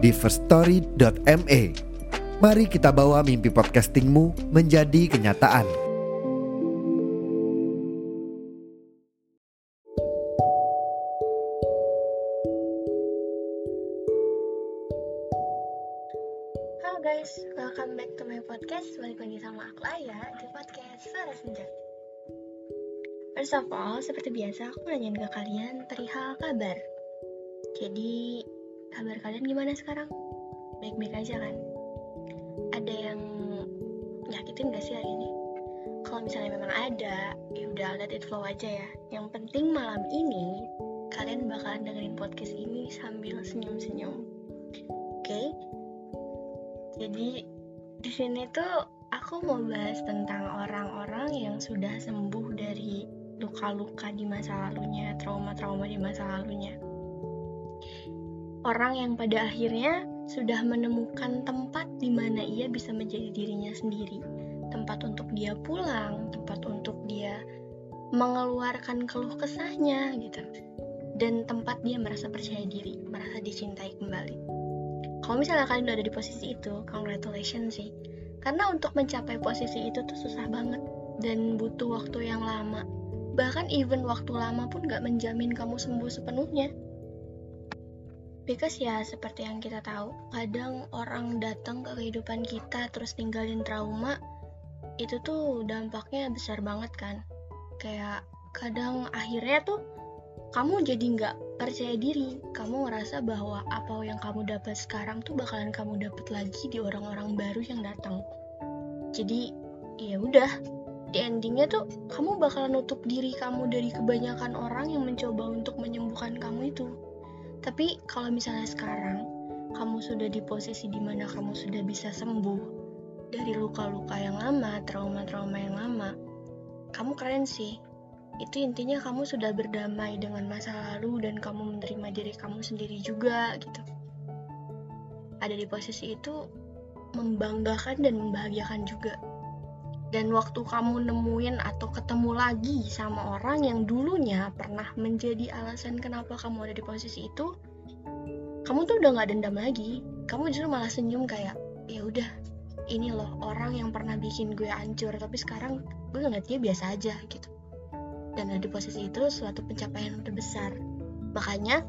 di firststory.me. Mari kita bawa mimpi podcastingmu menjadi kenyataan. Halo guys, welcome back to my podcast Balik lagi sama aku Aya di podcast Suara Senja First of all, seperti biasa aku nanyain ke kalian perihal kabar Jadi, kabar kalian gimana sekarang? Baik-baik aja kan? Ada yang nyakitin gak sih hari ini? Kalau misalnya memang ada, ya udah let it flow aja ya Yang penting malam ini, kalian bakalan dengerin podcast ini sambil senyum-senyum Oke? Jadi di sini tuh aku mau bahas tentang orang-orang yang sudah sembuh dari luka-luka di masa lalunya, trauma-trauma di masa lalunya. Orang yang pada akhirnya sudah menemukan tempat di mana ia bisa menjadi dirinya sendiri. Tempat untuk dia pulang, tempat untuk dia mengeluarkan keluh kesahnya gitu. Dan tempat dia merasa percaya diri, merasa dicintai kembali kalau misalnya kalian udah ada di posisi itu, congratulations sih. Karena untuk mencapai posisi itu tuh susah banget dan butuh waktu yang lama. Bahkan even waktu lama pun gak menjamin kamu sembuh sepenuhnya. Because ya seperti yang kita tahu, kadang orang datang ke kehidupan kita terus tinggalin trauma, itu tuh dampaknya besar banget kan. Kayak kadang akhirnya tuh kamu jadi nggak percaya diri. Kamu ngerasa bahwa apa yang kamu dapat sekarang tuh bakalan kamu dapat lagi di orang-orang baru yang datang. Jadi ya udah di endingnya tuh kamu bakalan nutup diri kamu dari kebanyakan orang yang mencoba untuk menyembuhkan kamu itu tapi kalau misalnya sekarang kamu sudah di posisi di mana kamu sudah bisa sembuh dari luka-luka yang lama, trauma-trauma yang lama, kamu keren sih. Itu intinya kamu sudah berdamai dengan masa lalu dan kamu menerima diri kamu sendiri juga gitu. Ada di posisi itu membanggakan dan membahagiakan juga dan waktu kamu nemuin atau ketemu lagi sama orang yang dulunya pernah menjadi alasan kenapa kamu ada di posisi itu kamu tuh udah gak dendam lagi kamu justru malah senyum kayak ya udah ini loh orang yang pernah bikin gue hancur tapi sekarang gue ngeliat dia biasa aja gitu dan ada di posisi itu suatu pencapaian yang terbesar. Makanya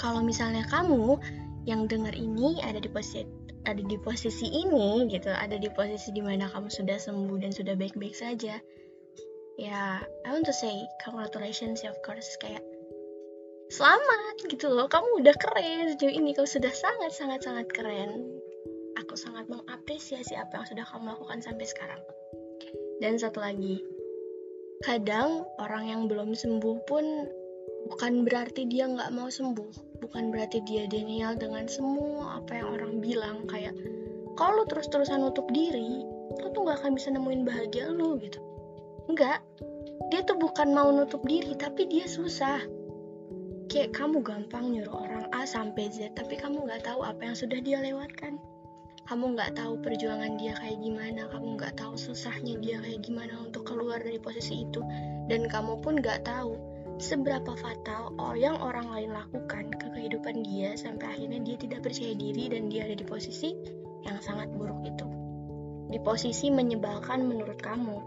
kalau misalnya kamu yang dengar ini ada di posisi ada di posisi ini gitu, ada di posisi di mana kamu sudah sembuh dan sudah baik-baik saja. Ya, I want to say congratulations of course kayak selamat gitu loh, kamu udah keren sejauh ini, kamu sudah sangat sangat sangat keren. Aku sangat mengapresiasi apa yang sudah kamu lakukan sampai sekarang. Dan satu lagi, kadang orang yang belum sembuh pun bukan berarti dia nggak mau sembuh bukan berarti dia denial dengan semua apa yang orang bilang kayak kalau terus-terusan nutup diri lu tuh nggak akan bisa nemuin bahagia lu gitu. Enggak dia tuh bukan mau nutup diri tapi dia susah. Kayak kamu gampang nyuruh orang A sampai Z tapi kamu nggak tahu apa yang sudah dia lewatkan. Kamu nggak tahu perjuangan dia kayak gimana, kamu nggak tahu susahnya dia kayak gimana untuk keluar dari posisi itu, dan kamu pun nggak tahu seberapa fatal yang orang lain lakukan ke kehidupan dia sampai akhirnya dia tidak percaya diri dan dia ada di posisi yang sangat buruk itu. Di posisi menyebalkan menurut kamu.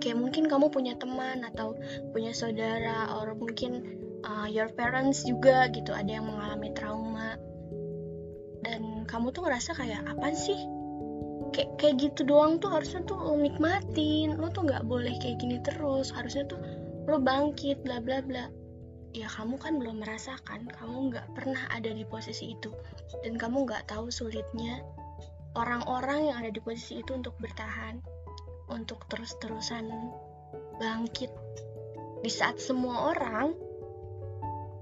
Kayak mungkin kamu punya teman atau punya saudara atau mungkin uh, your parents juga gitu ada yang mengalami trauma dan kamu tuh ngerasa kayak apa sih kayak kayak gitu doang tuh harusnya tuh lo nikmatin lo tuh nggak boleh kayak gini terus harusnya tuh lo bangkit bla bla bla. Ya kamu kan belum merasakan. Kamu nggak pernah ada di posisi itu. Dan kamu nggak tahu sulitnya orang-orang yang ada di posisi itu untuk bertahan untuk terus-terusan bangkit. Di saat semua orang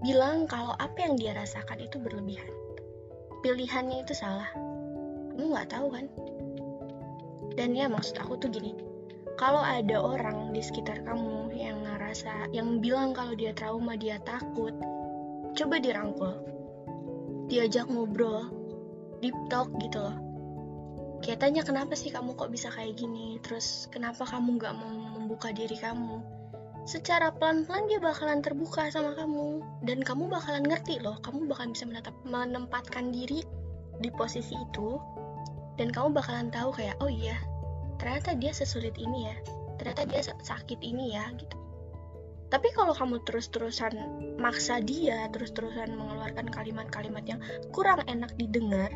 bilang kalau apa yang dia rasakan itu berlebihan. Pilihannya itu salah. Kamu nggak tahu kan? Dan ya maksud aku tuh gini kalau ada orang di sekitar kamu yang ngerasa yang bilang kalau dia trauma dia takut coba dirangkul. Diajak ngobrol deep talk gitu loh. Kayak tanya kenapa sih kamu kok bisa kayak gini? Terus kenapa kamu nggak mau membuka diri kamu? Secara pelan-pelan dia bakalan terbuka sama kamu. Dan kamu bakalan ngerti loh kamu bakalan bisa menetap, menempatkan diri di posisi itu. Dan kamu bakalan tahu kayak oh iya ternyata dia sesulit ini ya. Ternyata dia sakit ini ya gitu. Tapi kalau kamu terus-terusan maksa dia terus-terusan mengeluarkan kalimat-kalimat yang kurang enak didengar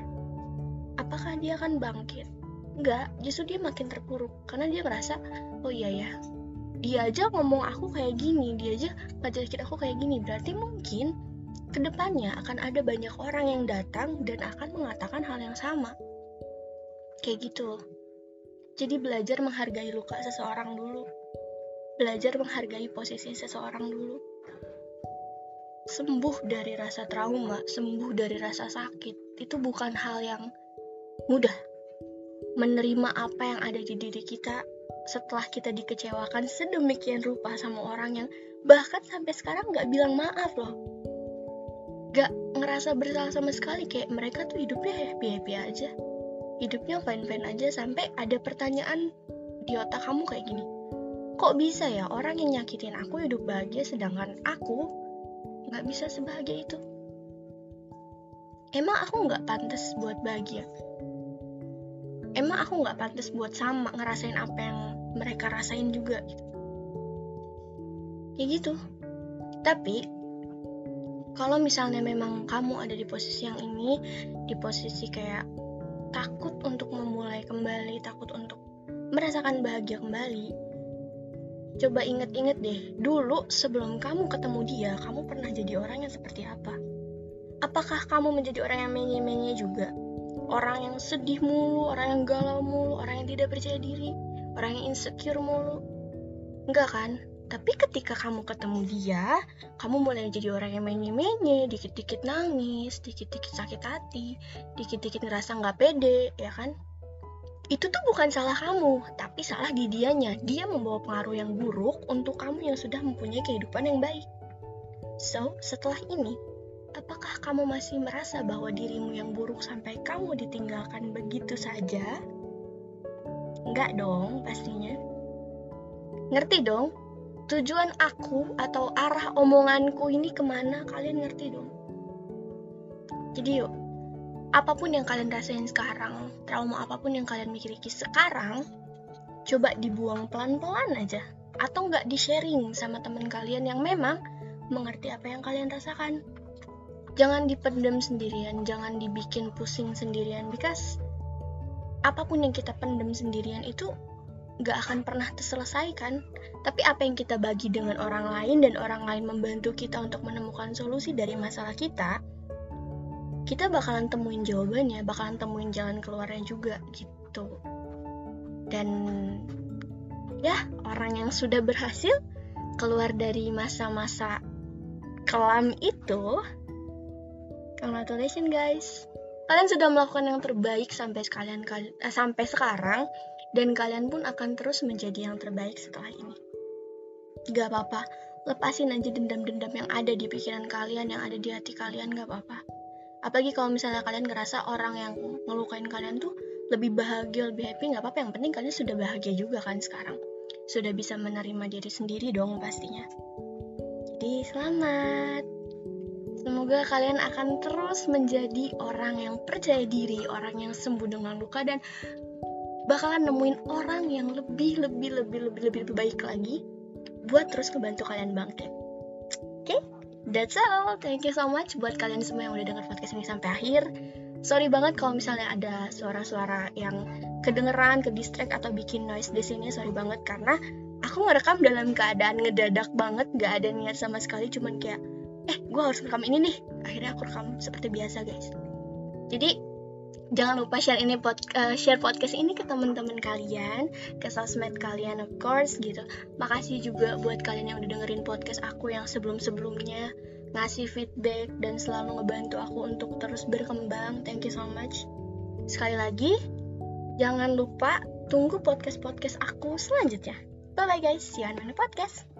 apakah dia akan bangkit? Enggak justru dia makin terpuruk. Karena dia merasa oh iya ya dia aja ngomong aku kayak gini dia aja ngajakin aku kayak gini. Berarti mungkin ke depannya akan ada banyak orang yang datang dan akan mengatakan hal yang sama. Kayak gitu jadi belajar menghargai luka seseorang dulu. Belajar menghargai posisi seseorang dulu. Sembuh dari rasa trauma sembuh dari rasa sakit itu bukan hal yang mudah. Menerima apa yang ada di diri kita setelah kita dikecewakan sedemikian rupa sama orang yang bahkan sampai sekarang nggak bilang maaf loh. Gak ngerasa bersalah sama sekali kayak mereka tuh hidupnya happy happy aja hidupnya fine fine aja sampai ada pertanyaan di otak kamu kayak gini. Kok bisa ya orang yang nyakitin aku hidup bahagia sedangkan aku nggak bisa sebahagia itu? Emang aku nggak pantas buat bahagia? Emang aku nggak pantas buat sama ngerasain apa yang mereka rasain juga gitu? Kayak gitu. Tapi kalau misalnya memang kamu ada di posisi yang ini di posisi kayak takut untuk memulai kembali takut untuk merasakan bahagia kembali coba inget-inget deh dulu sebelum kamu ketemu dia kamu pernah jadi orang yang seperti apa? Apakah kamu menjadi orang yang menye-menye juga? Orang yang sedih mulu orang yang galau mulu orang yang tidak percaya diri orang yang insecure mulu? Enggak kan tapi ketika kamu ketemu dia kamu mulai jadi orang yang menye-menye dikit-dikit nangis dikit-dikit sakit hati dikit-dikit ngerasa nggak pede ya kan itu tuh bukan salah kamu tapi salah di dianya dia membawa pengaruh yang buruk untuk kamu yang sudah mempunyai kehidupan yang baik so setelah ini apakah kamu masih merasa bahwa dirimu yang buruk sampai kamu ditinggalkan begitu saja? Enggak dong, pastinya. Ngerti dong? Tujuan aku atau arah omonganku ini ke mana kalian ngerti dong? Jadi yuk, apa pun yang kalian rasain sekarang, trauma apa pun yang kalian miliki sekarang, coba dibuang pelan-pelan aja. Atau nggak di-sharing sama teman kalian yang memang mengerti apa yang kalian rasakan. Jangan dipendam sendirian, jangan dibikin pusing sendirian, because apa pun yang kita pendam sendirian itu gak akan pernah terselesaikan. Tapi apa yang kita bagi dengan orang lain dan orang lain membantu kita untuk menemukan solusi dari masalah kita, kita bakalan temuin jawabannya, bakalan temuin jalan keluarnya juga gitu. Dan ya, orang yang sudah berhasil keluar dari masa-masa kelam itu, congratulations guys. Kalian sudah melakukan yang terbaik sampai sekalian eh, sampai sekarang dan kalian pun akan terus menjadi yang terbaik setelah ini. Gak apa-apa, lepasin aja dendam-dendam yang ada di pikiran kalian, yang ada di hati kalian, gak apa-apa. Apalagi kalau misalnya kalian ngerasa orang yang ngelukain kalian tuh lebih bahagia, lebih happy, gak apa-apa. Yang penting kalian sudah bahagia juga kan sekarang. Sudah bisa menerima diri sendiri dong pastinya. Jadi selamat. Semoga kalian akan terus menjadi orang yang percaya diri, orang yang sembuh dengan luka dan bakalan nemuin orang yang lebih lebih lebih lebih lebih, lebih baik lagi buat terus ngebantu kalian bangkit. Oke, okay? that's all. Thank you so much buat kalian semua yang udah denger podcast ini sampai akhir. Sorry banget kalau misalnya ada suara-suara yang kedengeran, ke distract atau bikin noise di sini. Sorry banget karena aku ngerekam dalam keadaan ngedadak banget, gak ada niat sama sekali, cuman kayak, eh, gue harus rekam ini nih. Akhirnya aku rekam seperti biasa, guys. Jadi, jangan lupa share ini pod, uh, share podcast ini ke teman-teman kalian, ke sosmed kalian of course gitu. Makasih juga buat kalian yang udah dengerin podcast aku yang sebelum-sebelumnya. ngasih feedback dan selalu ngebantu aku untuk terus berkembang. Thank you so much. Sekali lagi, jangan lupa tunggu podcast-podcast aku selanjutnya. Bye bye guys, see you on my podcast.